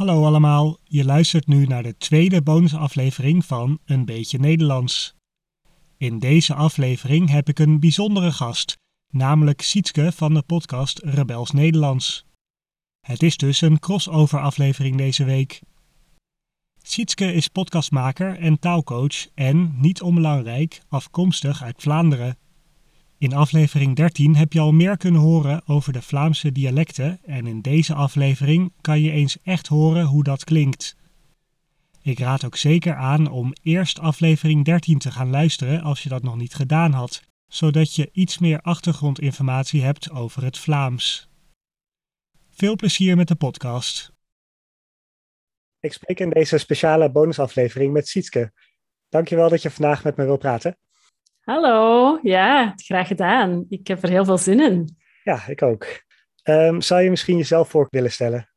Hallo allemaal, je luistert nu naar de tweede bonusaflevering van Een beetje Nederlands. In deze aflevering heb ik een bijzondere gast, namelijk Sietske van de podcast Rebels Nederlands. Het is dus een crossover aflevering deze week. Sietske is podcastmaker en taalcoach en, niet onbelangrijk, afkomstig uit Vlaanderen. In aflevering 13 heb je al meer kunnen horen over de Vlaamse dialecten en in deze aflevering kan je eens echt horen hoe dat klinkt. Ik raad ook zeker aan om eerst aflevering 13 te gaan luisteren als je dat nog niet gedaan had, zodat je iets meer achtergrondinformatie hebt over het Vlaams. Veel plezier met de podcast. Ik spreek in deze speciale bonusaflevering met Sietske. Dankjewel dat je vandaag met me wil praten. Hallo, ja, graag gedaan. Ik heb er heel veel zin in. Ja, ik ook. Um, zou je misschien jezelf voor willen stellen?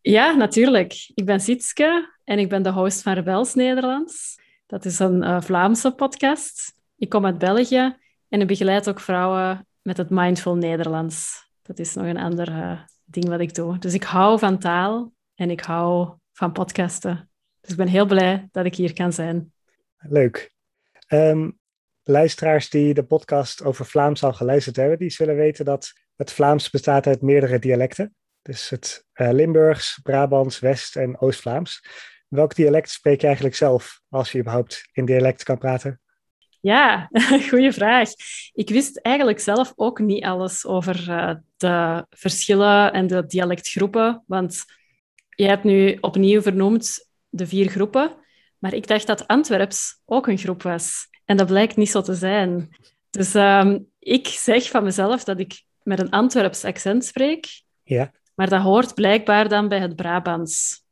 Ja, natuurlijk. Ik ben Sietske en ik ben de host van Rebels Nederlands. Dat is een uh, Vlaamse podcast. Ik kom uit België en ik begeleid ook vrouwen met het Mindful Nederlands. Dat is nog een ander uh, ding wat ik doe. Dus ik hou van taal en ik hou van podcasten. Dus ik ben heel blij dat ik hier kan zijn. Leuk. Um, luisteraars die de podcast over Vlaams al geluisterd hebben, die zullen weten dat het Vlaams bestaat uit meerdere dialecten. Dus het uh, Limburgs, Brabants, West- en Oost-Vlaams. Welk dialect spreek je eigenlijk zelf, als je überhaupt in dialect kan praten? Ja, goede vraag. Ik wist eigenlijk zelf ook niet alles over uh, de verschillen en de dialectgroepen, want je hebt nu opnieuw vernoemd de vier groepen, maar ik dacht dat Antwerps ook een groep was. En dat blijkt niet zo te zijn. Dus um, ik zeg van mezelf dat ik met een Antwerps accent spreek. Ja. Maar dat hoort blijkbaar dan bij het Brabants,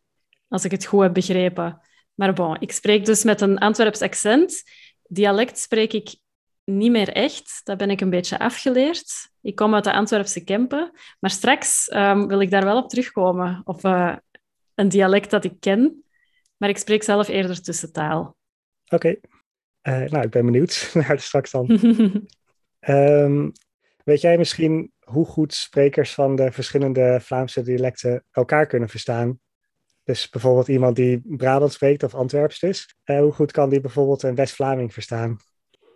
als ik het goed heb begrepen. Maar bon, ik spreek dus met een Antwerps accent. Dialect spreek ik niet meer echt. Dat ben ik een beetje afgeleerd. Ik kom uit de Antwerpse Kempen. Maar straks um, wil ik daar wel op terugkomen. Op uh, een dialect dat ik ken. Maar ik spreek zelf eerder tussentaal. Oké. Okay. Uh, nou, ik ben benieuwd naar de straks dan. um, weet jij misschien hoe goed sprekers van de verschillende Vlaamse dialecten elkaar kunnen verstaan? Dus bijvoorbeeld iemand die Brabant spreekt of Antwerps is. Uh, hoe goed kan die bijvoorbeeld een West-Vlaming verstaan?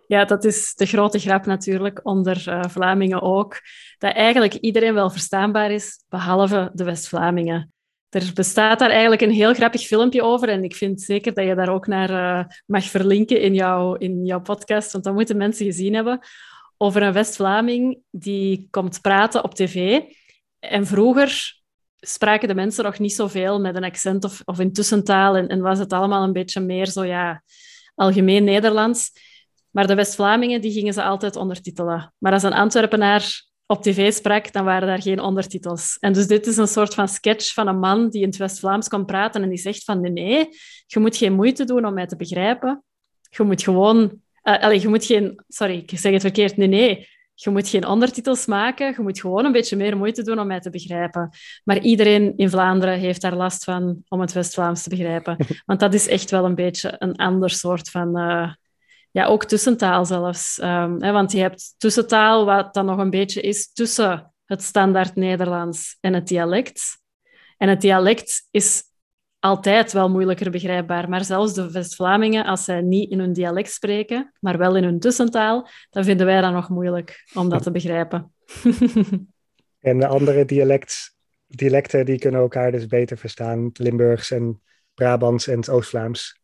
Ja, dat is de grote grap natuurlijk, onder uh, Vlamingen ook. Dat eigenlijk iedereen wel verstaanbaar is, behalve de West-Vlamingen. Er bestaat daar eigenlijk een heel grappig filmpje over en ik vind zeker dat je daar ook naar uh, mag verlinken in, jouw in jouw podcast, want dat moeten mensen gezien hebben, over een West-Vlaming die komt praten op tv. En vroeger spraken de mensen nog niet zoveel met een accent of, of in tussentaal en, en was het allemaal een beetje meer zo, ja, algemeen Nederlands. Maar de West-Vlamingen die gingen ze altijd ondertitelen. Maar als een Antwerpenaar op tv sprak, dan waren daar geen ondertitels. En dus dit is een soort van sketch van een man die in het West-Vlaams kon praten en die zegt van nee, nee, je moet geen moeite doen om mij te begrijpen. Je moet gewoon... Uh, allez, je moet geen... Sorry, ik zeg het verkeerd. Nee, nee. Je moet geen ondertitels maken. Je moet gewoon een beetje meer moeite doen om mij te begrijpen. Maar iedereen in Vlaanderen heeft daar last van om het West-Vlaams te begrijpen. Want dat is echt wel een beetje een ander soort van... Uh, ja, ook tussentaal zelfs. Um, hè, want je hebt tussentaal, wat dan nog een beetje is tussen het standaard Nederlands en het dialect. En het dialect is altijd wel moeilijker begrijpbaar. Maar zelfs de West-Vlamingen, als zij niet in hun dialect spreken, maar wel in hun tussentaal, dan vinden wij dat nog moeilijk om dat te begrijpen. en de andere dialect, dialecten die kunnen elkaar dus beter verstaan. Limburgs en Brabants en Oost-Vlaams.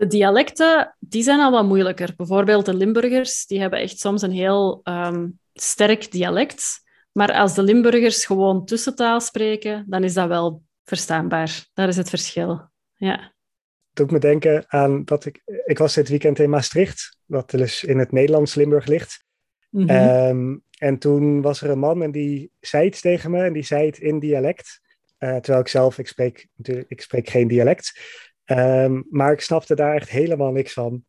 De dialecten die zijn al wat moeilijker. Bijvoorbeeld de Limburgers die hebben echt soms een heel um, sterk dialect. Maar als de Limburgers gewoon tussentaal spreken, dan is dat wel verstaanbaar. Dat is het verschil. Ja. doet me denken aan dat ik... Ik was dit weekend in Maastricht, wat dus in het Nederlands Limburg ligt. Mm -hmm. um, en toen was er een man en die zei iets tegen me en die zei het in dialect. Uh, terwijl ik zelf, ik spreek, ik spreek geen dialect. Um, maar ik snapte daar echt helemaal niks van.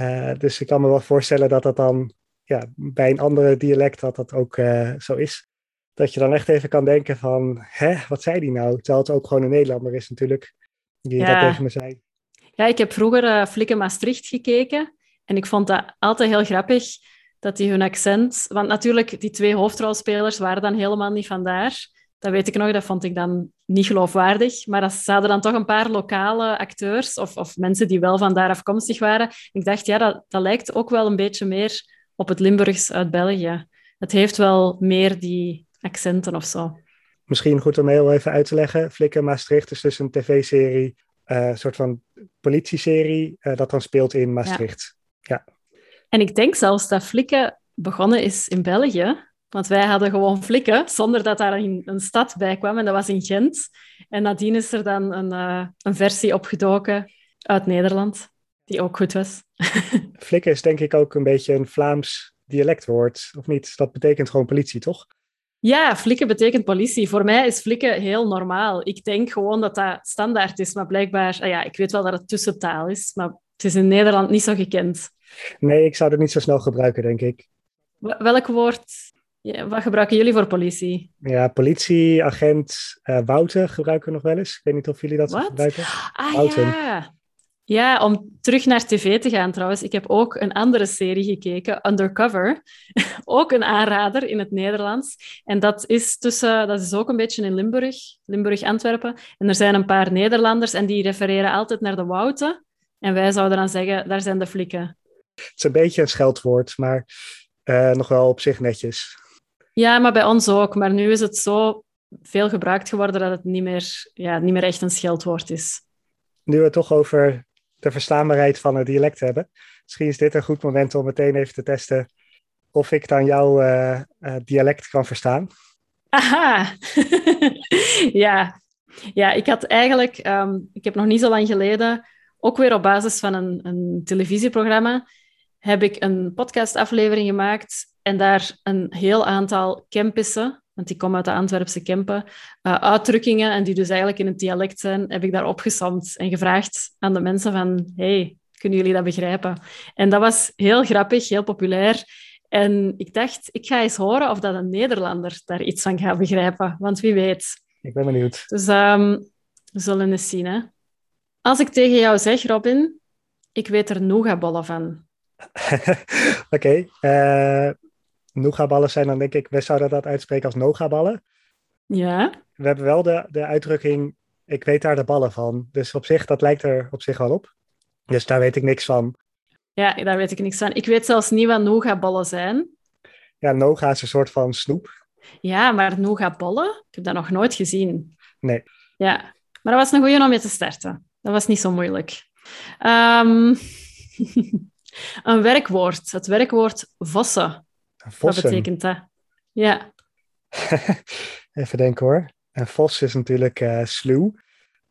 Uh, dus ik kan me wel voorstellen dat dat dan ja, bij een andere dialect dat dat ook uh, zo is. Dat je dan echt even kan denken van, hè, wat zei die nou? Terwijl het ook gewoon een Nederlander is natuurlijk, die ja. dat tegen me zei. Ja, ik heb vroeger uh, Flikken Maastricht gekeken en ik vond dat altijd heel grappig dat die hun accent... Want natuurlijk, die twee hoofdrolspelers waren dan helemaal niet vandaar. Dat weet ik nog, dat vond ik dan niet geloofwaardig. Maar als, ze hadden dan toch een paar lokale acteurs of, of mensen die wel van daar afkomstig waren. Ik dacht, ja, dat, dat lijkt ook wel een beetje meer op het Limburgs uit België. Het heeft wel meer die accenten of zo. Misschien goed om heel even uit te leggen. Flikken Maastricht is dus een tv-serie, eh, een soort van politieserie, uh, dat dan speelt in Maastricht. Ja. ja. En ik denk zelfs dat Flikken begonnen is in België. Want wij hadden gewoon Flikken, zonder dat daar een, een stad bij kwam. En dat was in Gent. En nadien is er dan een, uh, een versie opgedoken uit Nederland, die ook goed was. Flikken is denk ik ook een beetje een Vlaams dialectwoord, of niet? Dat betekent gewoon politie, toch? Ja, flikken betekent politie. Voor mij is flikken heel normaal. Ik denk gewoon dat dat standaard is, maar blijkbaar... Ah ja, ik weet wel dat het tussentaal is, maar het is in Nederland niet zo gekend. Nee, ik zou het niet zo snel gebruiken, denk ik. Welk woord... Ja, wat gebruiken jullie voor politie? Ja, politieagent uh, Wouter gebruiken we nog wel eens. Ik weet niet of jullie dat What? gebruiken. Ah Wouten. ja, ja, om terug naar tv te gaan trouwens. Ik heb ook een andere serie gekeken, Undercover. ook een aanrader in het Nederlands. En dat is, tussen, dat is ook een beetje in Limburg, Limburg-Antwerpen. En er zijn een paar Nederlanders en die refereren altijd naar de Wouten. En wij zouden dan zeggen, daar zijn de flikken. Het is een beetje een scheldwoord, maar uh, nog wel op zich netjes. Ja, maar bij ons ook. Maar nu is het zo veel gebruikt geworden dat het niet meer, ja, niet meer echt een scheldwoord is. Nu we het toch over de verstaanbaarheid van het dialect hebben. Misschien is dit een goed moment om meteen even te testen of ik dan jouw uh, uh, dialect kan verstaan. Aha, ja. ja, ik had eigenlijk, um, ik heb nog niet zo lang geleden, ook weer op basis van een, een televisieprogramma, heb ik een podcastaflevering gemaakt en daar een heel aantal Kempissen, want die komen uit de Antwerpse Kempen, uh, uitdrukkingen, en die dus eigenlijk in het dialect zijn, heb ik daar opgesomd en gevraagd aan de mensen van, hey, kunnen jullie dat begrijpen? En dat was heel grappig, heel populair. En ik dacht, ik ga eens horen of dat een Nederlander daar iets van gaat begrijpen, want wie weet. Ik ben benieuwd. Dus um, we zullen eens zien. Hè? Als ik tegen jou zeg, Robin, ik weet er nougatballen van. Oké. Okay. Uh, nougatballen zijn dan denk ik, we zouden dat uitspreken als nogaballen. Ja. We hebben wel de, de uitdrukking, ik weet daar de ballen van. Dus op zich, dat lijkt er op zich wel op. Dus daar weet ik niks van. Ja, daar weet ik niks van. Ik weet zelfs niet wat nougatballen zijn. Ja, noga is een soort van snoep. Ja, maar nougatballen? Ik heb dat nog nooit gezien. Nee. Ja, maar dat was een goeie om mee te starten. Dat was niet zo moeilijk. Um, een werkwoord. Het werkwoord vossen. Vossen. Wat betekent dat? Ja. Even denken hoor. En vos is natuurlijk uh, sluw.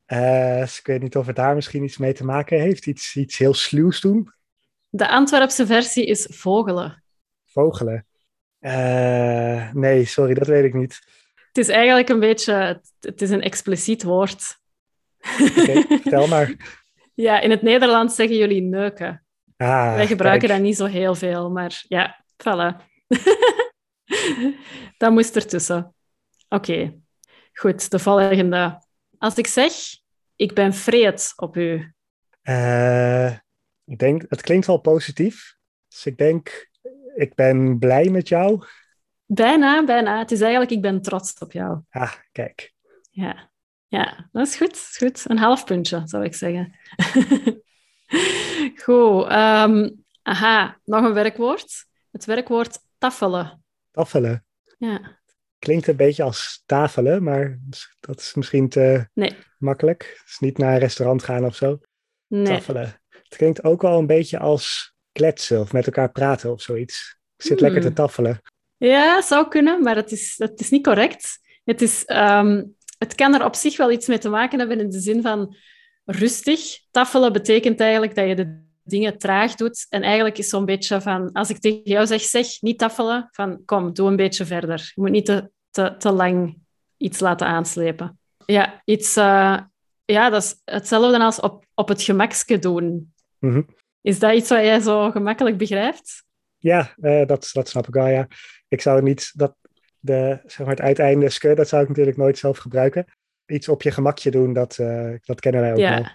Uh, dus ik weet niet of het daar misschien iets mee te maken heeft. Iets, iets heel sluws doen. De Antwerpse versie is vogelen. Vogelen? Uh, nee, sorry, dat weet ik niet. Het is eigenlijk een beetje... Het is een expliciet woord. Okay, vertel maar. Ja, in het Nederlands zeggen jullie neuken. Ah, Wij gebruiken kijk. dat niet zo heel veel, maar ja, voilà. dat moest ertussen. Oké, okay. goed, de volgende. Als ik zeg, ik ben vreed op u. Uh, ik denk, het klinkt wel positief. Dus ik denk, ik ben blij met jou. Bijna, bijna. Het is eigenlijk, ik ben trots op jou. Ah, kijk. Ja, ja dat is goed. Dat is goed. Een half puntje, zou ik zeggen. goed. Um, aha, nog een werkwoord. Het werkwoord tafelen. Tafelen? Ja. Klinkt een beetje als tafelen, maar dat is misschien te nee. makkelijk. Dus niet naar een restaurant gaan of zo. Nee. Tafelen. Het klinkt ook wel een beetje als kletsen of met elkaar praten of zoiets. Ik zit Hmm. lekker te tafelen. Ja, zou kunnen, maar het is, het is niet correct. Het, is, um, het kan er op zich wel iets mee te maken hebben in de zin van rustig. Tafelen betekent eigenlijk dat je de dingen traag doet. En eigenlijk is zo'n beetje van, als ik tegen jou zeg, zeg, niet tafelen, van kom, doe een beetje verder. Je moet niet te, te, te lang iets laten aanslepen. Ja, iets, uh, ja, dat is hetzelfde als op, op het gemakske doen. Mm -hmm. Is dat iets wat jij zo gemakkelijk begrijpt? Ja, uh, dat, dat snap ik wel, ja. Ik zou niet, dat, de, zeg maar het uiteinde dat zou ik natuurlijk nooit zelf gebruiken. Iets op je gemakje doen, dat, uh, dat kennen wij ook ja. wel.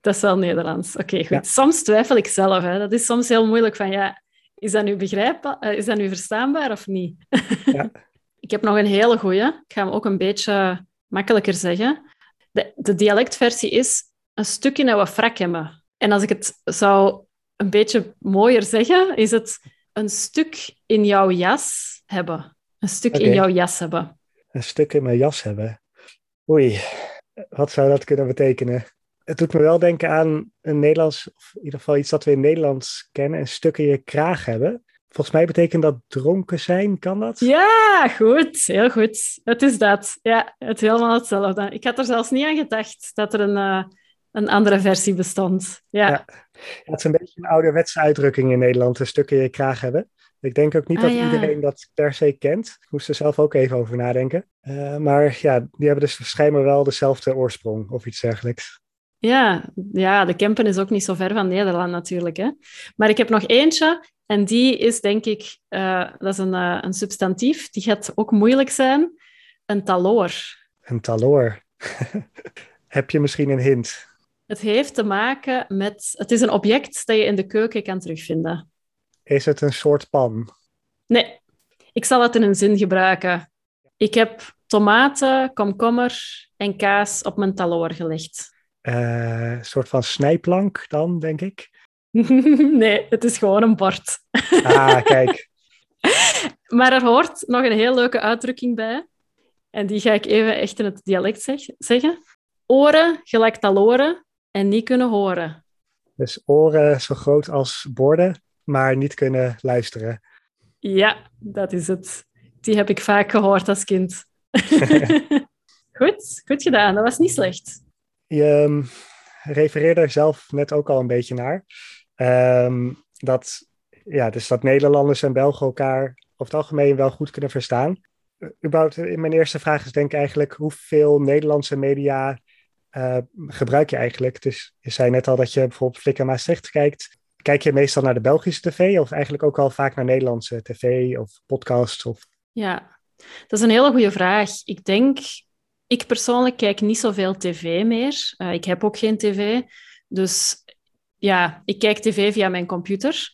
Dat is wel Nederlands. Oké, okay, goed. Ja. Soms twijfel ik zelf. Hè. Dat is soms heel moeilijk van, ja, is dat nu begrijpbaar? Uh, is dat nu verstaanbaar of niet? Ja. Ik heb nog een hele goeie. Ik ga hem ook een beetje makkelijker zeggen. De, de dialectversie is een stuk in wat frak hebben. En als ik het zou een beetje mooier zeggen, is het een stuk in jouw jas hebben. Een stuk in jouw jas hebben. Een stuk in mijn jas hebben. Oei, wat zou dat kunnen betekenen? Het doet me wel denken aan een Nederlands, of in ieder geval iets dat we in Nederlands kennen, een stuk in je kraag hebben. Volgens mij betekent dat dronken zijn, kan dat? Ja, goed. Heel goed. Het is dat. Ja, het is helemaal hetzelfde. Ik had er zelfs niet aan gedacht dat er een, uh, een andere versie bestond. Ja. ja. het is een beetje een ouderwetse uitdrukking in Nederland, een stuk in je kraag hebben. Ik denk ook niet dat ah, iedereen dat per se kent. Ik moest er zelf ook even over nadenken. Uh, maar ja, die hebben dus waarschijnlijk wel dezelfde oorsprong of iets dergelijks. Ja, ja, de Kempen is ook niet zo ver van Nederland natuurlijk. Hè? Maar ik heb nog eentje en die is denk ik, uh, dat is een, uh, een substantief, die gaat ook moeilijk zijn. Een taloor. Een taloor. heb je misschien een hint? Het heeft te maken met, het is een object dat je in de keuken kan terugvinden. Is het een soort pan? Nee, ik zal het in een zin gebruiken. Ik heb tomaten, komkommer en kaas op mijn taloor gelegd. Een soort van snijplank dan, denk ik? nee, het is gewoon een bord. ah, kijk. maar er hoort nog een heel leuke uitdrukking bij. En die ga ik even echt in het dialect zeg zeggen. Oren gelijk taloren en niet kunnen horen. Dus oren zo groot als borden, maar niet kunnen luisteren. Ja, dat is het. Die heb ik vaak gehoord als kind. goed, goed gedaan. Dat was niet slecht. Je um, refereerde er zelf net ook al een beetje naar. Um, dat, ja, dus dat Nederlanders en Belgen elkaar over het algemeen wel goed kunnen verstaan. In mijn eerste vraag is denk eigenlijk hoeveel Nederlandse media uh, gebruik je eigenlijk? Dus je zei net al dat je bijvoorbeeld Flickr Maastricht kijkt. Kijk je meestal naar de Belgische tv of eigenlijk ook al vaak naar Nederlandse tv of podcasts? Of... Ja, dat is een hele goede vraag. Ik denk, ik persoonlijk kijk niet zoveel tv meer. Uh, ik heb ook geen tv. Dus ja, ik kijk tv via mijn computer.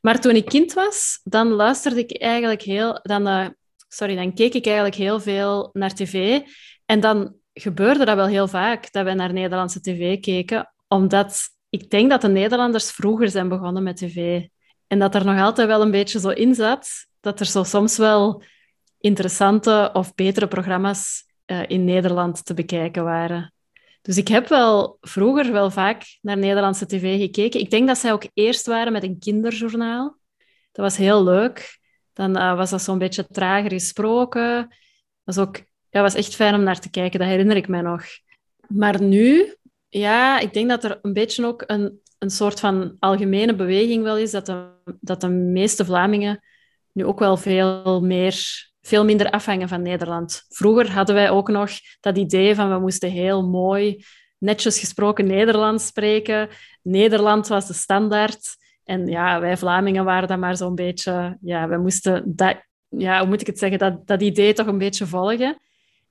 Maar toen ik kind was, dan luisterde ik eigenlijk heel... Dan, uh, sorry, dan keek ik eigenlijk heel veel naar tv. En dan gebeurde dat wel heel vaak, dat wij naar Nederlandse tv keken, omdat ik denk dat de Nederlanders vroeger zijn begonnen met tv. En dat er nog altijd wel een beetje zo in zat, dat er zo soms wel interessante of betere programma's uh, in Nederland te bekijken waren. Dus ik heb wel vroeger wel vaak naar Nederlandse tv gekeken. Ik denk dat zij ook eerst waren met een kinderjournaal. Dat was heel leuk. Dan uh, was dat zo'n beetje trager gesproken. Dat was ook ja, was echt fijn om naar te kijken. Dat herinner ik mij nog. Maar nu, ja, ik denk dat er een beetje ook een, een soort van algemene beweging wel is, dat de, dat de meeste Vlamingen nu ook wel veel, meer, veel minder afhangen van Nederland. Vroeger hadden wij ook nog dat idee van we moesten heel mooi, netjes gesproken Nederlands spreken. Nederland was de standaard. En ja, wij Vlamingen waren dan maar zo'n beetje... Ja, we moesten dat... Ja, hoe moet ik het zeggen? Dat, dat idee toch een beetje volgen.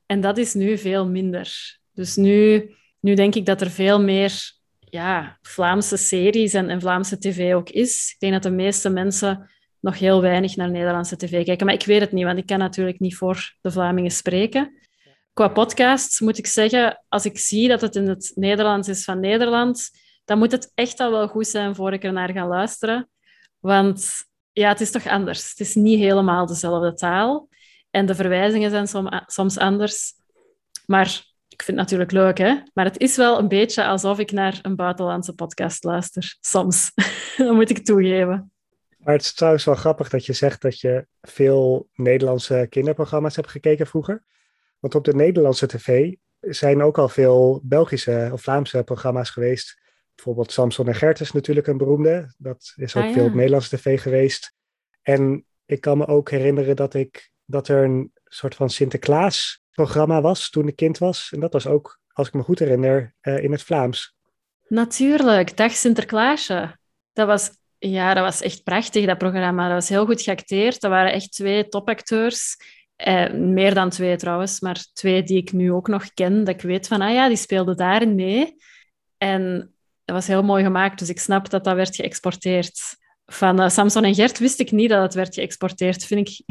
En dat is nu veel minder. Dus nu, nu denk ik dat er veel meer ja, Vlaamse series en, en Vlaamse tv ook is. Ik denk dat de meeste mensen nog heel weinig naar Nederlandse tv kijken. Maar ik weet het niet, want ik kan natuurlijk niet voor de Vlamingen spreken. Qua podcasts moet ik zeggen, als ik zie dat het in het Nederlands is van Nederland, dan moet het echt al wel goed zijn voor ik er naar ga luisteren. Want ja, het is toch anders. Het is niet helemaal dezelfde taal. En de verwijzingen zijn soms anders. Maar ik vind het natuurlijk leuk, hè? Maar het is wel een beetje alsof ik naar een buitenlandse podcast luister. Soms. dat moet ik toegeven. Maar het is trouwens wel grappig dat je zegt dat je veel Nederlandse kinderprogramma's hebt gekeken vroeger. Want op de Nederlandse tv zijn ook al veel Belgische of Vlaamse programma's geweest. Bijvoorbeeld Samson en Gert is natuurlijk een beroemde. Dat is ook ah, veel op Nederlandse tv geweest. En ik kan me ook herinneren dat ik dat er een soort van Sinterklaas-programma was toen ik kind was. En dat was ook, als ik me goed herinner, uh, in het Vlaams. Natuurlijk, Dag Sinterklaasje. Dat was, ja, dat was echt prachtig, dat programma. Dat was heel goed geacteerd. Dat waren echt twee topacteurs. Eh, meer dan twee trouwens, maar twee die ik nu ook nog ken. Dat ik weet van, ah ja, die speelden daarin mee. En dat was heel mooi gemaakt, dus ik snap dat dat werd geëxporteerd. van uh, Samson en Gert wist ik niet dat het werd geëxporteerd. Vind ik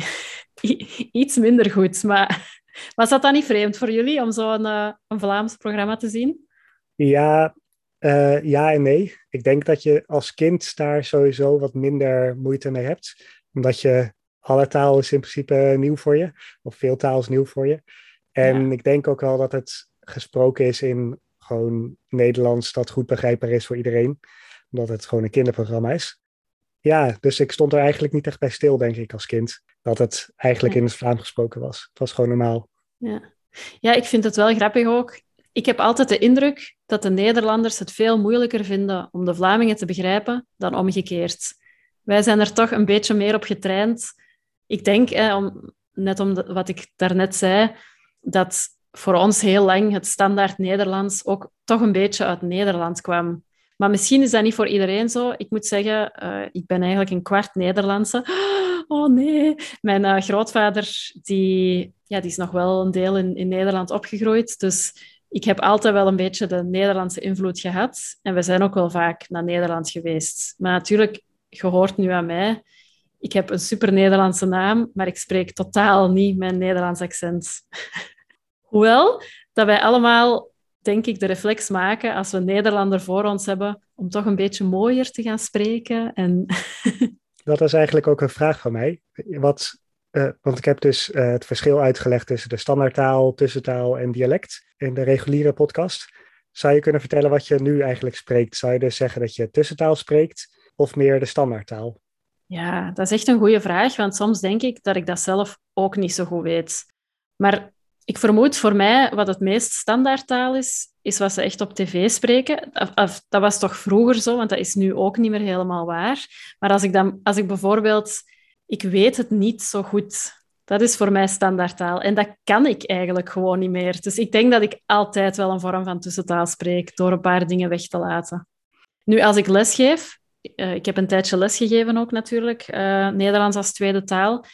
iets minder goed. Maar was dat dan niet vreemd voor jullie om zo'n uh, een Vlaams programma te zien? Ja, uh, ja en nee. Ik denk dat je als kind daar sowieso wat minder moeite mee hebt. Omdat je alle taal is in principe nieuw voor je. Of veel taal is nieuw voor je. En ja. ik denk ook wel dat het gesproken is in gewoon Nederlands dat goed begrijpbaar is voor iedereen. Omdat het gewoon een kinderprogramma is. Ja, dus ik stond er eigenlijk niet echt bij stil, denk ik, als kind. Dat het eigenlijk ja. in het Vlaams gesproken was. Het was gewoon normaal. Ja. ja, ik vind het wel grappig ook. Ik heb altijd de indruk dat de Nederlanders het veel moeilijker vinden om de Vlamingen te begrijpen dan omgekeerd. Wij zijn er toch een beetje meer op getraind. Ik denk, eh, net om wat ik daarnet zei, dat voor ons heel lang het standaard Nederlands ook toch een beetje uit Nederland kwam. Maar misschien is dat niet voor iedereen zo. Ik moet zeggen, uh, ik ben eigenlijk een kwart Nederlandse. Oh nee. Mijn uh, grootvader die, ja, die is nog wel een deel in, in Nederland opgegroeid. Dus ik heb altijd wel een beetje de Nederlandse invloed gehad. En we zijn ook wel vaak naar Nederland geweest. Maar natuurlijk, je hoort nu aan mij. Ik heb een super Nederlandse naam, maar ik spreek totaal niet mijn Nederlands accent. Hoewel dat wij allemaal, denk ik, de reflex maken als we Nederlander voor ons hebben om toch een beetje mooier te gaan spreken. En dat is eigenlijk ook een vraag van mij. Wat, uh, want ik heb dus uh, het verschil uitgelegd tussen de standaardtaal, tussentaal en dialect in de reguliere podcast. Zou je kunnen vertellen wat je nu eigenlijk spreekt? Zou je dus zeggen dat je tussentaal spreekt of meer de standaardtaal? Ja, dat is echt een goede vraag, want soms denk ik dat ik dat zelf ook niet zo goed weet. Maar ik vermoed voor mij wat het meest standaardtaal is, is wat ze echt op tv spreken. Dat was toch vroeger zo, want dat is nu ook niet meer helemaal waar. Maar als ik, dan, als ik bijvoorbeeld... Ik weet het niet zo goed. Dat is voor mij standaardtaal. En dat kan ik eigenlijk gewoon niet meer. Dus ik denk dat ik altijd wel een vorm van tussentaal spreek, door een paar dingen weg te laten. Nu, als ik lesgeef... Uh, ik heb een tijdje lesgegeven ook natuurlijk, uh, Nederlands als tweede taal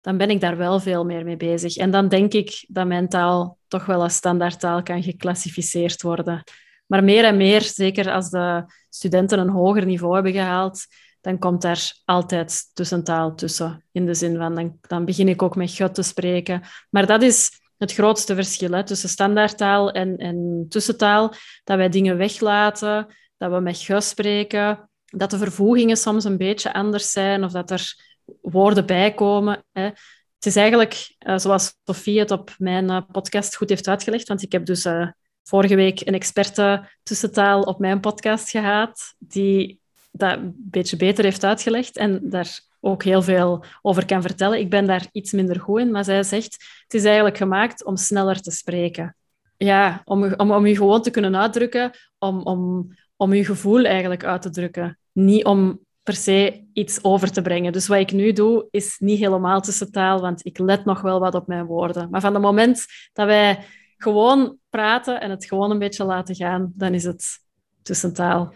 dan ben ik daar wel veel meer mee bezig. En dan denk ik dat mijn taal toch wel als standaardtaal kan geclassificeerd worden. Maar meer en meer, zeker als de studenten een hoger niveau hebben gehaald, dan komt daar altijd tussentaal tussen. In de zin van, dan, dan begin ik ook met gut te spreken. Maar dat is het grootste verschil hè, tussen standaardtaal en, en tussentaal. Dat wij dingen weglaten, dat we met gut spreken, dat de vervoegingen soms een beetje anders zijn of dat er woorden bijkomen. Hè. Het is eigenlijk, uh, zoals Sofie het op mijn uh, podcast goed heeft uitgelegd, want ik heb dus uh, vorige week een experte tussentaal op mijn podcast gehad, die dat een beetje beter heeft uitgelegd en daar ook heel veel over kan vertellen. Ik ben daar iets minder goed in, maar zij zegt, het is eigenlijk gemaakt om sneller te spreken. Ja, om, om, om je gewoon te kunnen uitdrukken, om, om, om je gevoel eigenlijk uit te drukken. Niet om per se iets over te brengen. Dus wat ik nu doe, is niet helemaal tussentaal, want ik let nog wel wat op mijn woorden. Maar van het moment dat wij gewoon praten en het gewoon een beetje laten gaan, dan is het tussentaal.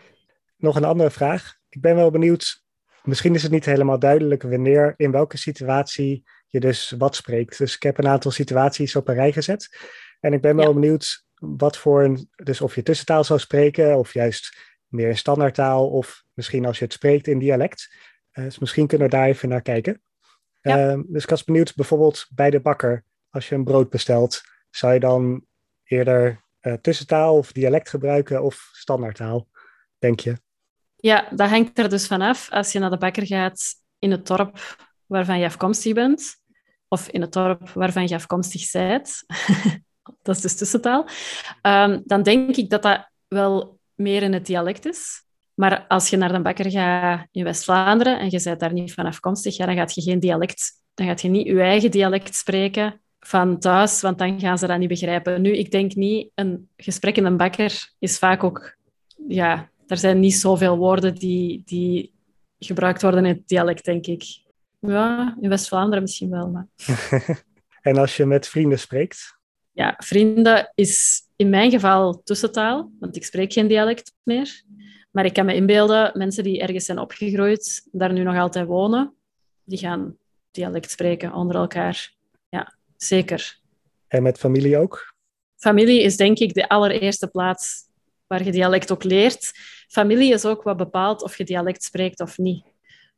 Nog een andere vraag. Ik ben wel benieuwd, misschien is het niet helemaal duidelijk wanneer, in welke situatie je dus wat spreekt. Dus ik heb een aantal situaties op een rij gezet. En ik ben wel ja. benieuwd wat voor een, dus of je tussentaal zou spreken of juist meer in standaardtaal of misschien als je het spreekt in dialect. Uh, dus misschien kunnen we daar even naar kijken. Ja. Uh, dus ik was benieuwd, bijvoorbeeld bij de bakker, als je een brood bestelt, zou je dan eerder uh, tussentaal of dialect gebruiken of standaardtaal, denk je? Ja, dat hangt er dus vanaf. Als je naar de bakker gaat in het dorp waarvan je afkomstig bent, of in het dorp waarvan je afkomstig bent, dat is dus tussentaal, um, dan denk ik dat dat wel meer in het dialect is. Maar als je naar de bakker gaat in West-Vlaanderen en je bent daar niet van afkomstig, dan gaat je geen dialect, dan gaat je niet je eigen dialect spreken van thuis, want dan gaan ze dat niet begrijpen. Nu, ik denk niet, een gesprek in een bakker is vaak ook, ja, er zijn niet zoveel woorden die, die gebruikt worden in het dialect, denk ik. Ja, in West-Vlaanderen misschien wel. Maar... en als je met vrienden spreekt? Ja, vrienden is in mijn geval tussentaal, want ik spreek geen dialect meer. Maar ik kan me inbeelden, mensen die ergens zijn opgegroeid, daar nu nog altijd wonen, die gaan dialect spreken onder elkaar. Ja, zeker. En met familie ook? Familie is denk ik de allereerste plaats waar je dialect ook leert. Familie is ook wat bepaalt of je dialect spreekt of niet.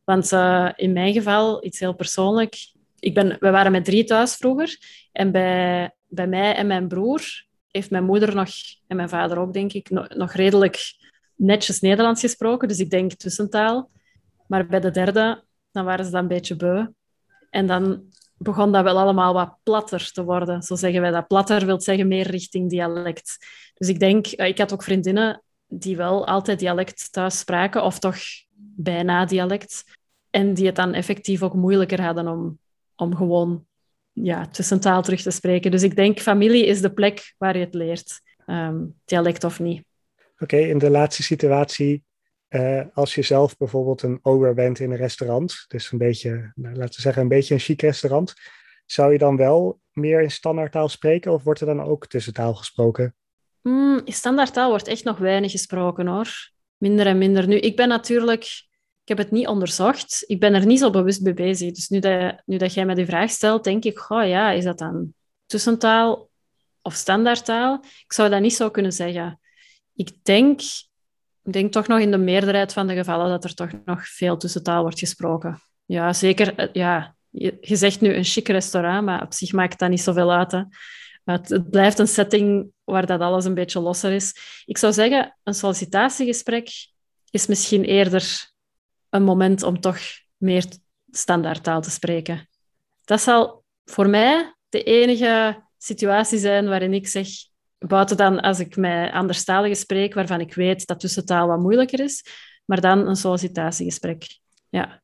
Want uh, in mijn geval, iets heel persoonlijk. Ik ben, we waren met drie thuis vroeger. En bij, bij mij en mijn broer heeft mijn moeder nog, en mijn vader ook, denk ik, nog, redelijk netjes Nederlands gesproken. Dus ik denk tussentaal. Maar bij de derde, dan waren ze dan een beetje beu. En dan begon dat wel allemaal wat platter te worden. Zo zeggen wij dat. Platter wil zeggen meer richting dialect. Dus ik denk, eh, ik had ook vriendinnen die wel altijd dialect thuis spraken, of toch bijna dialect. En die het dan effectief ook moeilijker hadden om, om gewoon ja, tussentaal terug te spreken. Dus ik denk, familie is de plek waar je het leert, um, dialect of niet. Oké, in de laatste situatie, uh, als je zelf bijvoorbeeld een ober bent in een restaurant, dus een beetje, nou, laten we zeggen, een beetje een chic restaurant, zou je dan wel meer in standaardtaal spreken of wordt er dan ook tussentaal gesproken? Mm, standaardtaal wordt echt nog weinig gesproken hoor. Minder en minder. Nu, ik ben natuurlijk, ik heb het niet onderzocht. Ik ben er niet zo bewust mee bezig. Dus nu dat, nu dat jij me die vraag stelt, denk ik, oh ja, is dat dan tussentaal of standaardtaal? Ik zou dat niet zo kunnen zeggen. Ik denk, ik denk toch nog in de meerderheid van de gevallen dat er toch nog veel tussentaal wordt gesproken. Ja, zeker. Eh, ja, je, je zegt nu een chic restaurant, maar op zich maakt dat niet zoveel uit. Hè. Het, blijft een setting waar dat alles een beetje losser is. Ik zou zeggen, een sollicitatiegesprek is misschien eerder een moment om toch meer standaardtaal te spreken. Dat zal voor mij de enige situatie zijn waarin ik zeg, buiten dan als ik met anderstaligen spreek, waarvan ik weet dat tussentaal wat moeilijker is, maar dan een sollicitatiegesprek. Ja.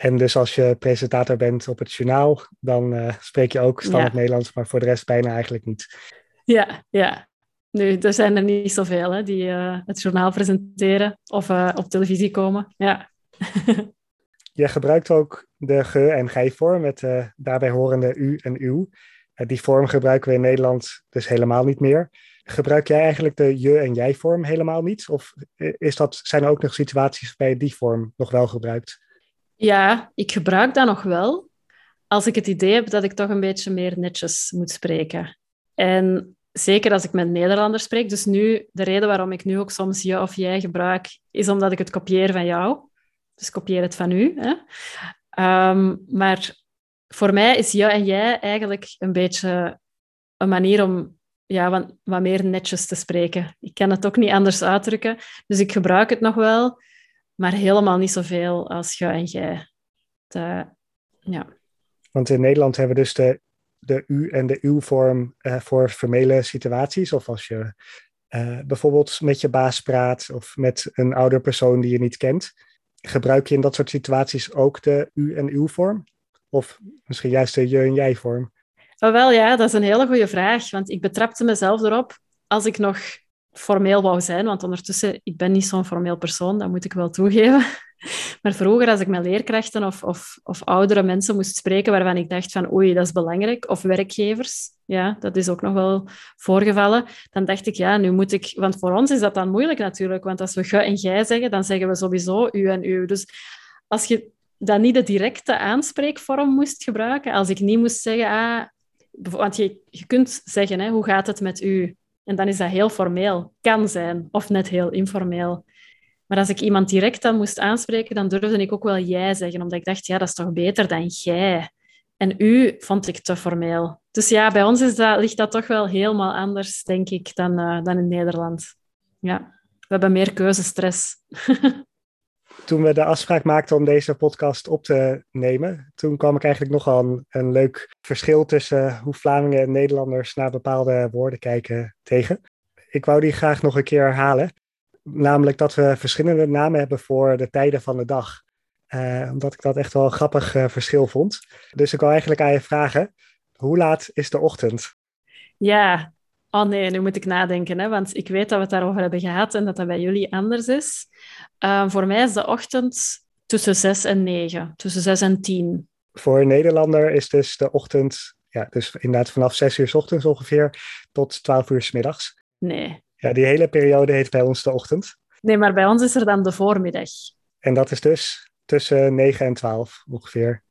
En dus als je presentator bent op het journaal, dan uh, spreek je ook standaard Nederlands, maar voor de rest bijna eigenlijk niet. Ja, ja. Nu, er zijn er niet zoveel hè, die uh, het journaal presenteren of uh, op televisie komen. Ja. je gebruikt ook de ge- en gij-vorm met daarbij horende u en uw. die vorm gebruiken we in Nederland dus helemaal niet meer. Gebruik jij eigenlijk de je- en jij-vorm helemaal niet? Of is dat, zijn er ook nog situaties waarbij je die vorm nog wel gebruikt? Ja, ik gebruik dat nog wel. Als ik het idee heb dat ik toch een beetje meer netjes moet spreken. En zeker als ik met Nederlanders spreek. Dus nu, de reden waarom ik nu ook soms je of jij gebruik, is omdat ik het kopieer van jou. Dus kopieer het van u. Hè? Um, maar voor mij is je en jij eigenlijk een beetje een manier om ja, wat meer netjes te spreken. Ik kan het ook niet anders uitdrukken. Dus ik gebruik het nog wel maar helemaal niet zoveel als je en jij. De, ja. Want in Nederland hebben we dus de, de u en de uw-vorm uh, voor formele situaties. Of als je uh, bijvoorbeeld met je baas praat of met een ouder persoon die je niet kent. Gebruik je in dat soort situaties ook de u en uw-vorm? Of misschien juist de je en jij-vorm? Oh, wel ja, dat is een hele goede vraag. Want ik betrapte mezelf erop als ik nog formeel wou zijn, want ondertussen, ik ben niet zo'n formeel persoon, dat moet ik wel toegeven. Maar vroeger, als ik met leerkrachten of, of, of oudere mensen moest spreken waarvan ik dacht van oei, dat is belangrijk, of werkgevers, ja, dat is ook nog wel voorgevallen, dan dacht ik, ja, nu moet ik... Want voor ons is dat dan moeilijk natuurlijk, want als we ge en jij zeggen, dan zeggen we sowieso u en u. Dus als je dan niet de directe aanspreekvorm moest gebruiken, als ik niet moest zeggen, ah, want je, je kunt zeggen, hè, hoe gaat het met u? En dan is dat heel formeel. Kan zijn, of net heel informeel. Maar als ik iemand direct dan moest aanspreken, dan durfde ik ook wel jij zeggen, omdat ik dacht, ja, dat is toch beter dan jij. En u vond ik te formeel. Dus ja, bij ons is dat, ligt dat toch wel helemaal anders, denk ik, dan, uh, dan in Nederland. Ja, we hebben meer keuzestress. toen we de afspraak maakten om deze podcast op te nemen, toen kwam ik eigenlijk nogal een, een leuk verschil tussen hoe Vlamingen en Nederlanders naar bepaalde woorden kijken tegen. Ik wou die graag nog een keer herhalen. Namelijk dat we verschillende namen hebben voor de tijden van de dag. Uh, omdat ik dat echt wel een grappig uh, verschil vond. Dus ik wil eigenlijk aan je vragen: hoe laat is de ochtend? Ja, Oh nee, nu moet ik nadenken, hè, want ik weet dat we het daarover hebben gehad en dat dat bij jullie anders is. Uh, voor mij is de ochtend tussen 6 en 9, tussen 6 en 10. Voor een Nederlander is dus de ochtend, ja, dus inderdaad vanaf 6 uur s ochtends ongeveer tot 12 uur s middags. Nee. Ja, die hele periode heet bij ons de ochtend. Nee, maar bij ons is er dan de voormiddag. En dat is dus tussen 9 en 12 ongeveer.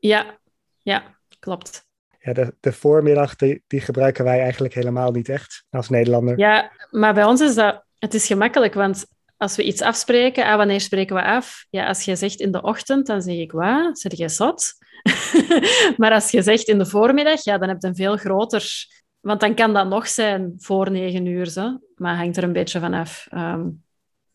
Ja, ja, klopt ja, de, de voormiddag, die, die gebruiken wij eigenlijk helemaal niet echt als Nederlander. Ja, maar bij ons is dat... Het is gemakkelijk, want als we iets afspreken, ah, wanneer spreken we af? Ja, als je zegt in de ochtend, dan zeg ik, wat? Zet je zot? maar als je zegt in de voormiddag, ja, dan heb je een veel groter... Want dan kan dat nog zijn voor negen uur, zo. maar hangt er een beetje van af. Ehm,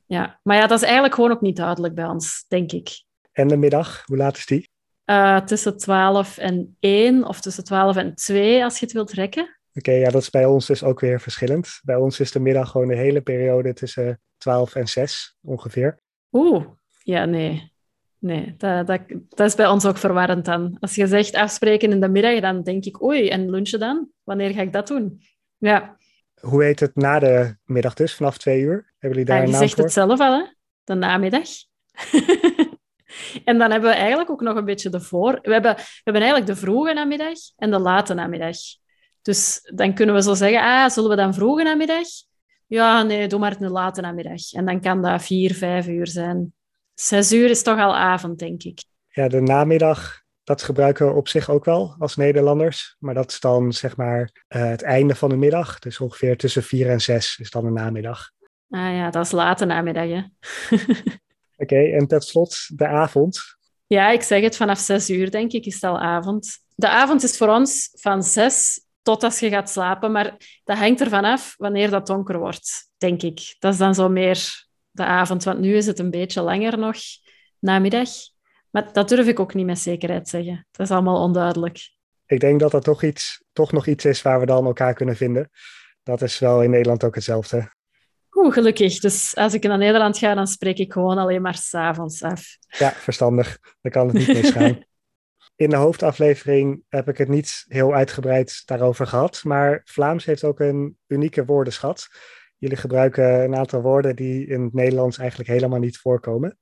ja. Maar ja, dat is eigenlijk gewoon ook niet duidelijk bij ons, denk ik. En de middag, hoe laat is die? Uh, tussen 12 en 1 of tussen 12 en 2, als je het wilt rekken. Oké, ja, dat is bij ons dus ook weer verschillend. Bij ons is de middag gewoon de hele periode tussen 12 en 6 ongeveer. Oeh, ja, nee. Nee, dat, dat, dat is bij ons ook verwarrend dan. Als je zegt afspreken in de middag, dan denk ik, oei, en lunchen dan? Wanneer ga ik dat doen? Ja. Hoe heet het na de middag dus, vanaf twee uur? Hebben jullie daar ja, een je naam zegt het zelf al, hè? De namiddag. en dan hebben we eigenlijk ook nog een beetje de voor... We hebben, we hebben eigenlijk de vroege namiddag en de late namiddag. Dus dan kunnen we zo zeggen, ah, zullen we dan vroege namiddag? Ja, nee, doe maar een late namiddag. En dan kan dat vier, vijf uur zijn. Zes uur is toch al avond, denk ik. Ja, de namiddag, dat gebruiken we op zich ook wel als Nederlanders. Maar dat is dan zeg maar uh, het einde van de middag. Dus ongeveer tussen vier en zes is dan de namiddag. Ah ja, dat is late namiddag, hè. Oké, okay, en tot slot de avond. Ja, ik zeg het, vanaf zes uur denk ik is het al avond. De avond is voor ons van zes tot als je gaat slapen, maar dat hangt ervan af wanneer dat donker wordt, denk ik. Dat is dan zo meer de avond, want nu is het een beetje langer nog, namiddag. Maar dat durf ik ook niet met zekerheid zeggen. Dat is allemaal onduidelijk. Ik denk dat dat toch, iets, toch nog iets is waar we dan elkaar kunnen vinden. Dat is wel in Nederland ook hetzelfde. Oeh, gelukkig. Dus als ik naar Nederland ga, dan spreek ik gewoon alleen maar s'avonds af. Ja, verstandig. Dan kan het niet misgaan. In de hoofdaflevering heb ik het niet heel uitgebreid daarover gehad, maar Vlaams heeft ook een unieke woordenschat. Jullie gebruiken een aantal woorden die in het Nederlands eigenlijk helemaal niet voorkomen.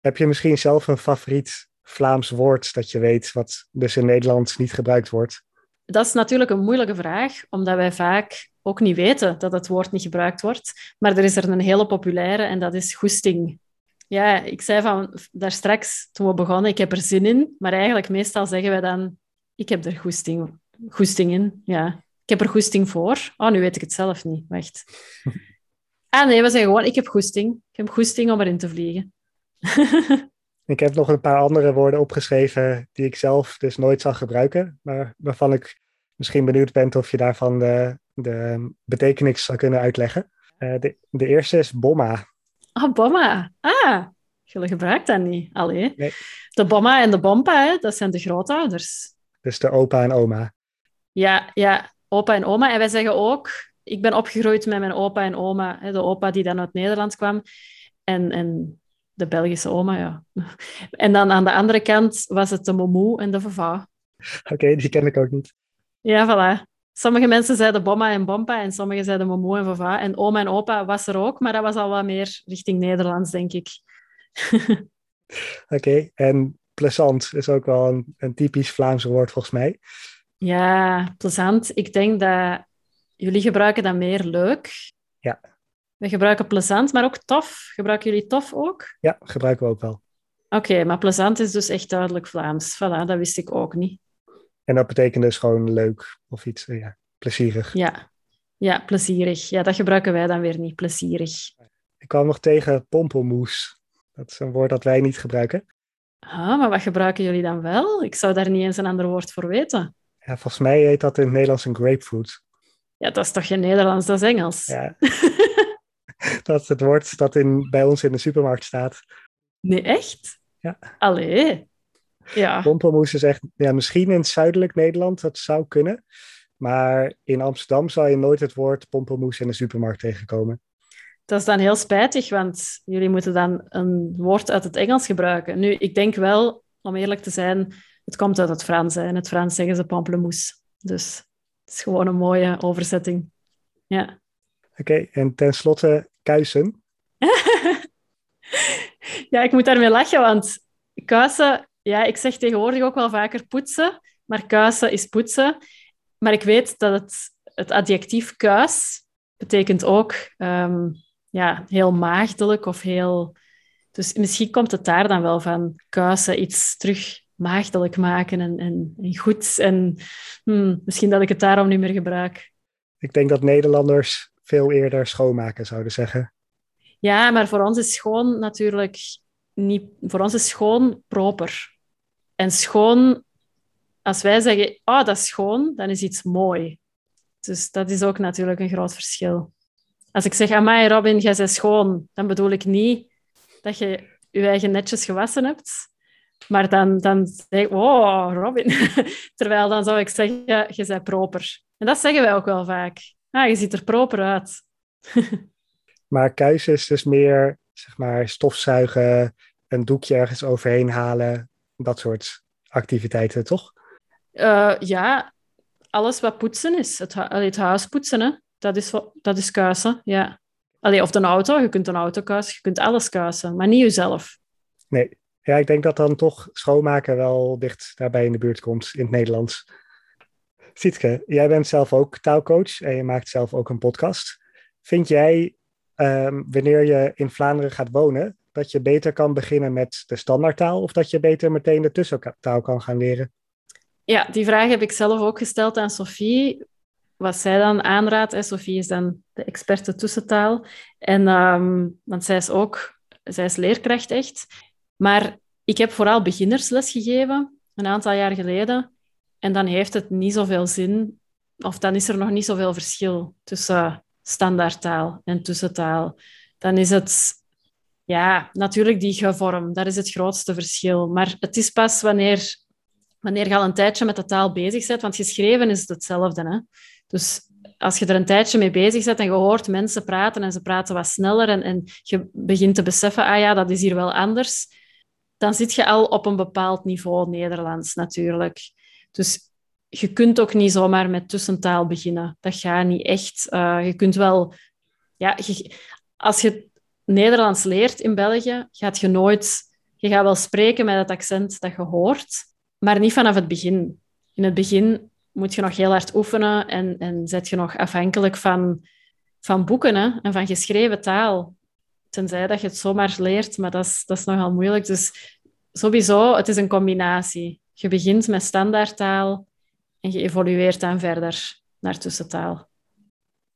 Heb je misschien zelf een favoriet Vlaams woord dat je weet, wat dus in Nederland niet gebruikt wordt? Dat is natuurlijk een moeilijke vraag, omdat wij vaak ook niet weten dat het woord niet gebruikt wordt. Maar er is er een hele populaire en dat is goesting. Ja, ik zei van daar straks toen we begonnen, ik heb er zin in. Maar eigenlijk meestal zeggen wij dan, ik heb er goesting, goesting in. Ja, ik heb er goesting voor. Oh, nu weet ik het zelf niet. Wacht. Ah nee, we zeggen gewoon, ik heb goesting. Ik heb goesting om erin te vliegen. ik heb nog een paar andere woorden opgeschreven die ik zelf dus nooit zal gebruiken. Maar waarvan ik misschien benieuwd ben of je daarvan de, de betekenis zou kunnen uitleggen. Uh, de, de eerste is bomma. Ah, bomma. Ah, jullie gebruikt dat niet. Allee. Nee. De bomma en de bompa, hè, dat zijn de grootouders. Dus de opa en oma. Ja, ja, opa en oma. En wij zeggen ook, ik ben opgegroeid met mijn opa en oma. Hè, de opa die dan uit Nederland kwam. En, en de Belgische oma, ja. En dan aan de andere kant was het de momoe en de vava. Oké, die ken ik ook niet. Ja, voilà. Sommige mensen zeiden bomma en bompa en sommigen zeiden momo en vava. En oma en opa was er ook, maar dat was al wat meer richting Nederlands, denk ik. Oké, en plezant is ook wel een, een typisch Vlaams woord volgens mij. Ja, plezant. Ik denk dat jullie gebruiken dat meer leuk. Ja. We gebruiken plezant, maar ook tof. Gebruiken jullie tof ook? Ja, gebruiken we ook wel. Oké, maar plezant is dus echt duidelijk Vlaams. Voilà, dat wist ik ook niet. En dat betekent dus gewoon leuk of iets, eh, ja, plezierig. Ja. ja, plezierig. Ja, dat gebruiken wij dan weer niet, plezierig. Ik kwam nog tegen pompelmoes. Dat is een woord dat wij niet gebruiken. Ah, maar wat gebruiken jullie dan wel? Ik zou daar niet eens een ander woord voor weten. Ja, volgens mij heet dat in het Nederlands een grapefruit. Ja, dat is toch geen Nederlands, dat is Engels. Ja. dat is het woord dat in, bij ons in de supermarkt staat. Nee, echt? Ja. Allee. Ja. Pompelmoes is echt, ja, misschien in zuidelijk Nederland, dat zou kunnen. Maar in Amsterdam zal je nooit het woord pompelmoes in de supermarkt tegenkomen. Dat is dan heel spijtig, want jullie moeten dan een woord uit het Engels gebruiken. Nu, ik denk wel, om eerlijk te zijn, het komt uit het Frans. Hè. In het Frans zeggen ze pamplemousse. Dus het is gewoon een mooie overzetting. Ja. Oké, en tenslotte kuisen. ja, ik moet daarmee lachen, want kuisen ja, ik zeg tegenwoordig ook wel vaker poetsen, maar kuisen is poetsen. Maar ik weet dat het, het adjectief kuis betekent ook um, ja, heel maagdelijk of heel... Dus misschien komt het daar dan wel van kuisen, iets terug maagdelijk maken en, en, en goed. En hmm, misschien dat ik het daarom niet meer gebruik. Ik denk dat Nederlanders veel eerder schoonmaken zouden zeggen. Ja, maar voor ons is schoon natuurlijk niet... Voor ons is schoon proper. En schoon, als wij zeggen, oh, dat is schoon, dan is iets mooi. Dus dat is ook natuurlijk een groot verschil. Als ik zeg, amai Robin, jij bent schoon, dan bedoel ik niet dat je je eigen netjes gewassen hebt. Maar dan, dan zeg ik, oh, Robin. Terwijl dan zou ik zeggen, je bent proper. En dat zeggen wij ook wel vaak. Ah, je ziet er proper uit. maar kuisen is dus meer, zeg maar, stofzuigen, een doekje ergens overheen halen, dat soort activiteiten, toch? Uh, ja, alles wat poetsen is. Het, het huis poetsen, hè? Dat, is, dat is kuisen, ja. Allee, of een auto, je kunt een auto kuisen, je kunt alles kuisen, maar niet jezelf. Nee, ja, ik denk dat dan toch schoonmaken wel dicht daarbij in de buurt komt in het Nederlands. Sietke, jij bent zelf ook taalcoach en je maakt zelf ook een podcast. Vind jij, um, wanneer je in Vlaanderen gaat wonen, dat je beter kan beginnen met de standaardtaal of dat je beter meteen de tussentaal kan gaan leren? Ja, die vraag heb ik zelf ook gesteld aan Sophie. Wat zij dan aanraadt, hè, Sophie is dan de experte tussentaal. En, um, want zij is ook, zij is leerkracht echt. Maar ik heb vooral beginnersles gegeven, een aantal jaar geleden. En dan heeft het niet zoveel zin, of dan is er nog niet zoveel verschil tussen standaardtaal en tussentaal. Dan is het, ja, natuurlijk die gevorm, dat is het grootste verschil. Maar het is pas wanneer, wanneer je al een tijdje met de taal bezig bent, want geschreven is het hetzelfde. Hè? Dus als je er een tijdje mee bezig bent en je hoort mensen praten en ze praten wat sneller en, en je begint te beseffen, ah ja, dat is hier wel anders, dan zit je al op een bepaald niveau Nederlands natuurlijk. Dus je kunt ook niet zomaar met tussentaal beginnen. Dat gaat niet echt. Uh, je kunt wel... Ja, als je Nederlands leert in België, gaat je nooit... Je gaat wel spreken met het accent dat je hoort, maar niet vanaf het begin. In het begin moet je nog heel hard oefenen en, en zet je nog afhankelijk van, van boeken en van geschreven taal. Tenzij dat je het zomaar leert, maar dat is, dat is nogal moeilijk. Dus sowieso, het is een combinatie. Je begint met standaardtaal en je evolueert dan verder naar tussentaal.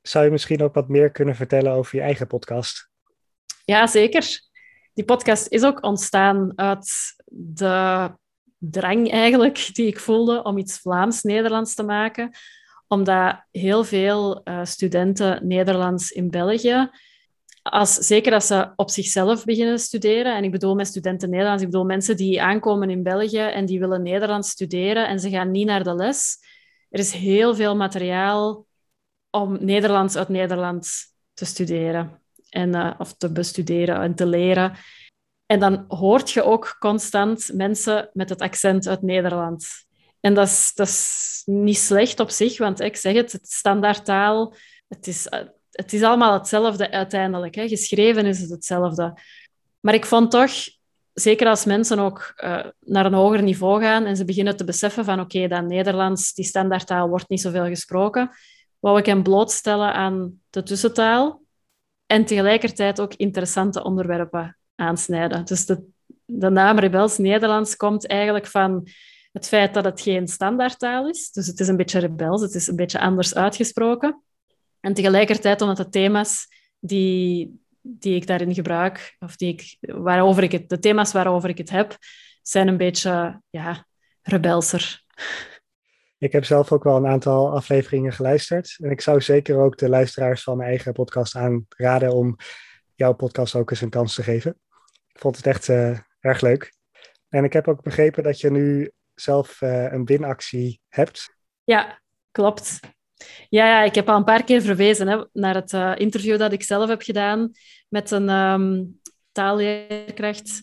Zou je misschien ook wat meer kunnen vertellen over je eigen podcast? Ja, zeker. Die podcast is ook ontstaan uit de drang eigenlijk die ik voelde om iets Vlaams-Nederlands te maken. Omdat heel veel uh, studenten Nederlands in België als, zeker als ze op zichzelf beginnen studeren, en ik bedoel met studenten Nederlands, ik bedoel mensen die aankomen in België en die willen Nederlands studeren en ze gaan niet naar de les. Er is heel veel materiaal om Nederlands uit Nederland te studeren en, uh, of te bestuderen en te leren. En dan hoort je ook constant mensen met het accent uit Nederland. En dat is, dat is niet slecht op zich, want ik zeg het, het standaardtaal, het is, eh, het is allemaal hetzelfde uiteindelijk. Hè. Geschreven is het hetzelfde. Maar ik vond toch, zeker als mensen ook uh, naar een hoger niveau gaan en ze beginnen te beseffen van oké, dat Nederlands, die standaardtaal, wordt niet zoveel gesproken, wou ik hen blootstellen aan de tussentaal en tegelijkertijd ook interessante onderwerpen aansnijden. Dus de, de naam Rebels Nederlands komt eigenlijk van het feit dat het geen standaardtaal is. Dus het is een beetje rebels, het is een beetje anders uitgesproken. En tegelijkertijd omdat de thema's die, die ik daarin gebruik, of die ik, waarover ik het, de thema's waarover ik het heb, zijn een beetje ja, rebelser. Ik heb zelf ook wel een aantal afleveringen geluisterd. En ik zou zeker ook de luisteraars van mijn eigen podcast aanraden om jouw podcast ook eens een kans te geven. Ik vond het echt uh, erg leuk. En ik heb ook begrepen dat je nu zelf uh, een winactie hebt. Ja, klopt. Ja, ja, ik heb al een paar keer verwezen hè, naar het uh, interview dat ik zelf heb gedaan met een um, taalleerkracht.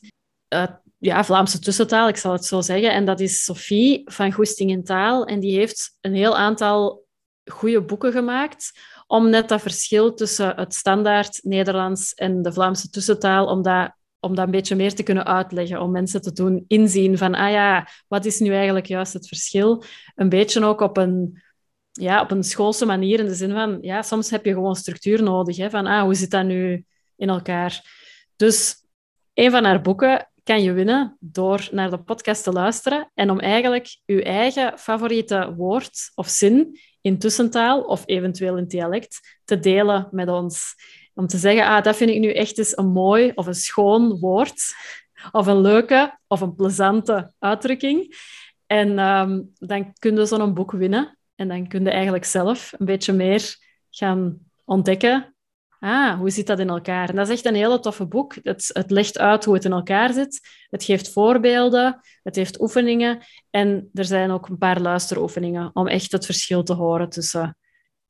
Ja, Vlaamse tussentaal, ik zal het zo zeggen. En dat is Sophie van Goesting in Taal. En die heeft een heel aantal goede boeken gemaakt om net dat verschil tussen het standaard Nederlands en de Vlaamse tussentaal, om dat, om dat een beetje meer te kunnen uitleggen, om mensen te doen inzien van, ah ja, wat is nu eigenlijk juist het verschil? Een beetje ook op een ja, op een schoolse manier, in de zin van, ja, soms heb je gewoon structuur nodig, hè, van, ah, hoe zit dat nu in elkaar? Dus een van haar boeken kan je winnen door naar de podcast te luisteren en om eigenlijk je eigen favoriete woord of zin in tussentaal of eventueel in dialect te delen met ons. Om te zeggen, ah, dat vind ik nu echt eens een mooi of een schoon woord. Of een leuke of een plezante uitdrukking. En um, dan kun je zo'n boek winnen. En dan kun je eigenlijk zelf een beetje meer gaan ontdekken. Ah, hoe zit dat in elkaar? En dat is echt een hele toffe boek. Het, het legt uit hoe het in elkaar zit. Het geeft voorbeelden. Het heeft oefeningen. En er zijn ook een paar luisteroefeningen om echt het verschil te horen tussen...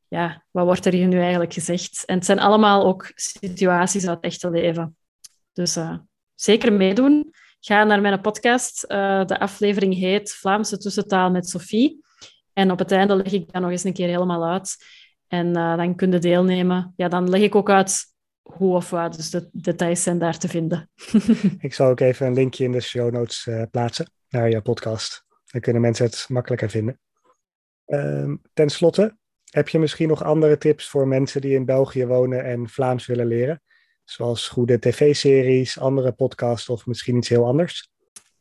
Ja, wat wordt er hier nu eigenlijk gezegd? En het zijn allemaal ook situaties uit het echte leven. Dus uh, zeker meedoen. Ga naar mijn podcast. Uh, de aflevering heet Vlaamse tussentaal met Sophie. En op het einde leg ik dat nog eens een keer helemaal uit. En uh, dan kun je deelnemen. Ja, dan leg ik ook uit hoe of wat. Dus de details zijn daar te vinden. ik zal ook even een linkje in de show notes uh, plaatsen naar je podcast. Dan kunnen mensen het makkelijker vinden. Uh, ten slotte, heb je misschien nog andere tips voor mensen die in België wonen en Vlaams willen leren? Zoals goede tv-series, andere podcasts of misschien iets heel anders?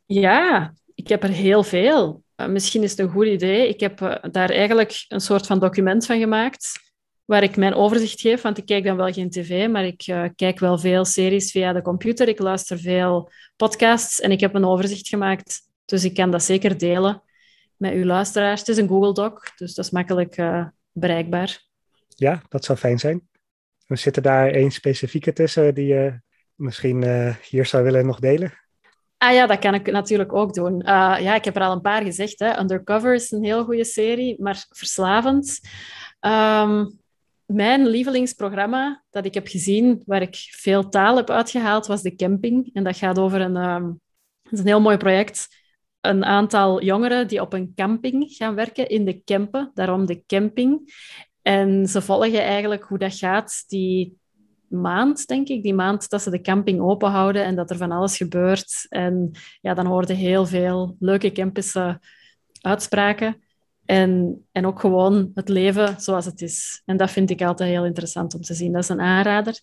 Ja, ik heb er heel veel. Uh, misschien is het een goed idee. Ik heb uh, daar eigenlijk een soort van document van gemaakt, waar ik mijn overzicht geef, want ik kijk dan wel geen tv, maar ik uh, kijk wel veel series via de computer. Ik luister veel podcasts en ik heb een overzicht gemaakt. Dus ik kan dat zeker delen met uw luisteraars. Het is een Google Doc, dus dat is makkelijk bereikbaar. Ja, dat zou fijn zijn. We zitten daar één specifieke tussen die je misschien hier zou willen nog delen? Ah ja, dat kan ik natuurlijk ook doen. Uh, ja, ik heb er al een paar gezegd. Hè. Undercover is een heel goede serie, maar verslavend. Um, mijn lievelingsprogramma dat ik heb gezien, waar ik veel taal heb uitgehaald, was De Camping. En dat gaat over een, um, is een heel mooi project. Een aantal jongeren die op een camping gaan werken in de Kempen, daarom de camping. En ze volgen eigenlijk hoe dat gaat die maand, denk ik. Die maand dat ze de camping open houden en dat er van alles gebeurt. En ja, dan hoorde heel veel leuke campische uitspraken. En, en ook gewoon het leven zoals het is. En dat vind ik altijd heel interessant om te zien. Dat is een aanrader.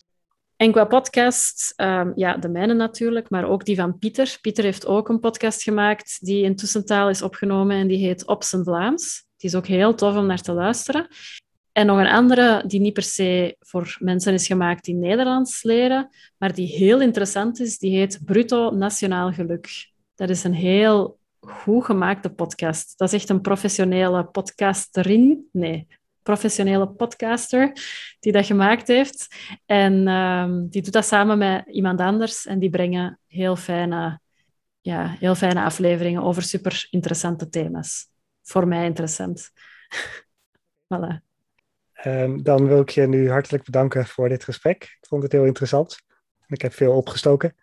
En qua podcast, um, ja, de mijne natuurlijk, maar ook die van Pieter. Pieter heeft ook een podcast gemaakt die in tussentaal is opgenomen en die heet Op zijn Vlaams. Die is ook heel tof om naar te luisteren. En nog een andere die niet per se voor mensen is gemaakt die Nederlands leren, maar die heel interessant is, die heet Bruto Nationaal Geluk. Dat is een heel goed gemaakte podcast. Dat is echt een professionele podcasterin. Nee, professionele podcaster die dat gemaakt heeft. En um, die doet dat samen met iemand anders en die brengen heel fijne, ja, heel fijne afleveringen over super interessante thema's. Voor mij interessant. voilà. Um, dan wil ik je nu hartelijk bedanken voor dit gesprek. Ik vond het heel interessant. Ik heb veel opgestoken.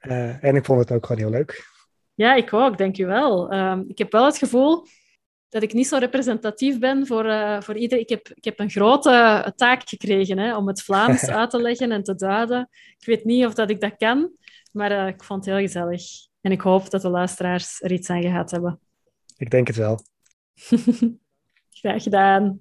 Uh, en ik vond het ook gewoon heel leuk. Ja, ik ook, dankjewel. Um, ik heb wel het gevoel dat ik niet zo representatief ben voor, uh, voor iedereen. Ik heb, ik heb een grote taak gekregen hè, om het Vlaams uit te leggen en te duiden. Ik weet niet of dat ik dat kan, maar uh, ik vond het heel gezellig. En ik hoop dat de luisteraars er iets aan gehad hebben. Ik denk het wel. Graag gedaan.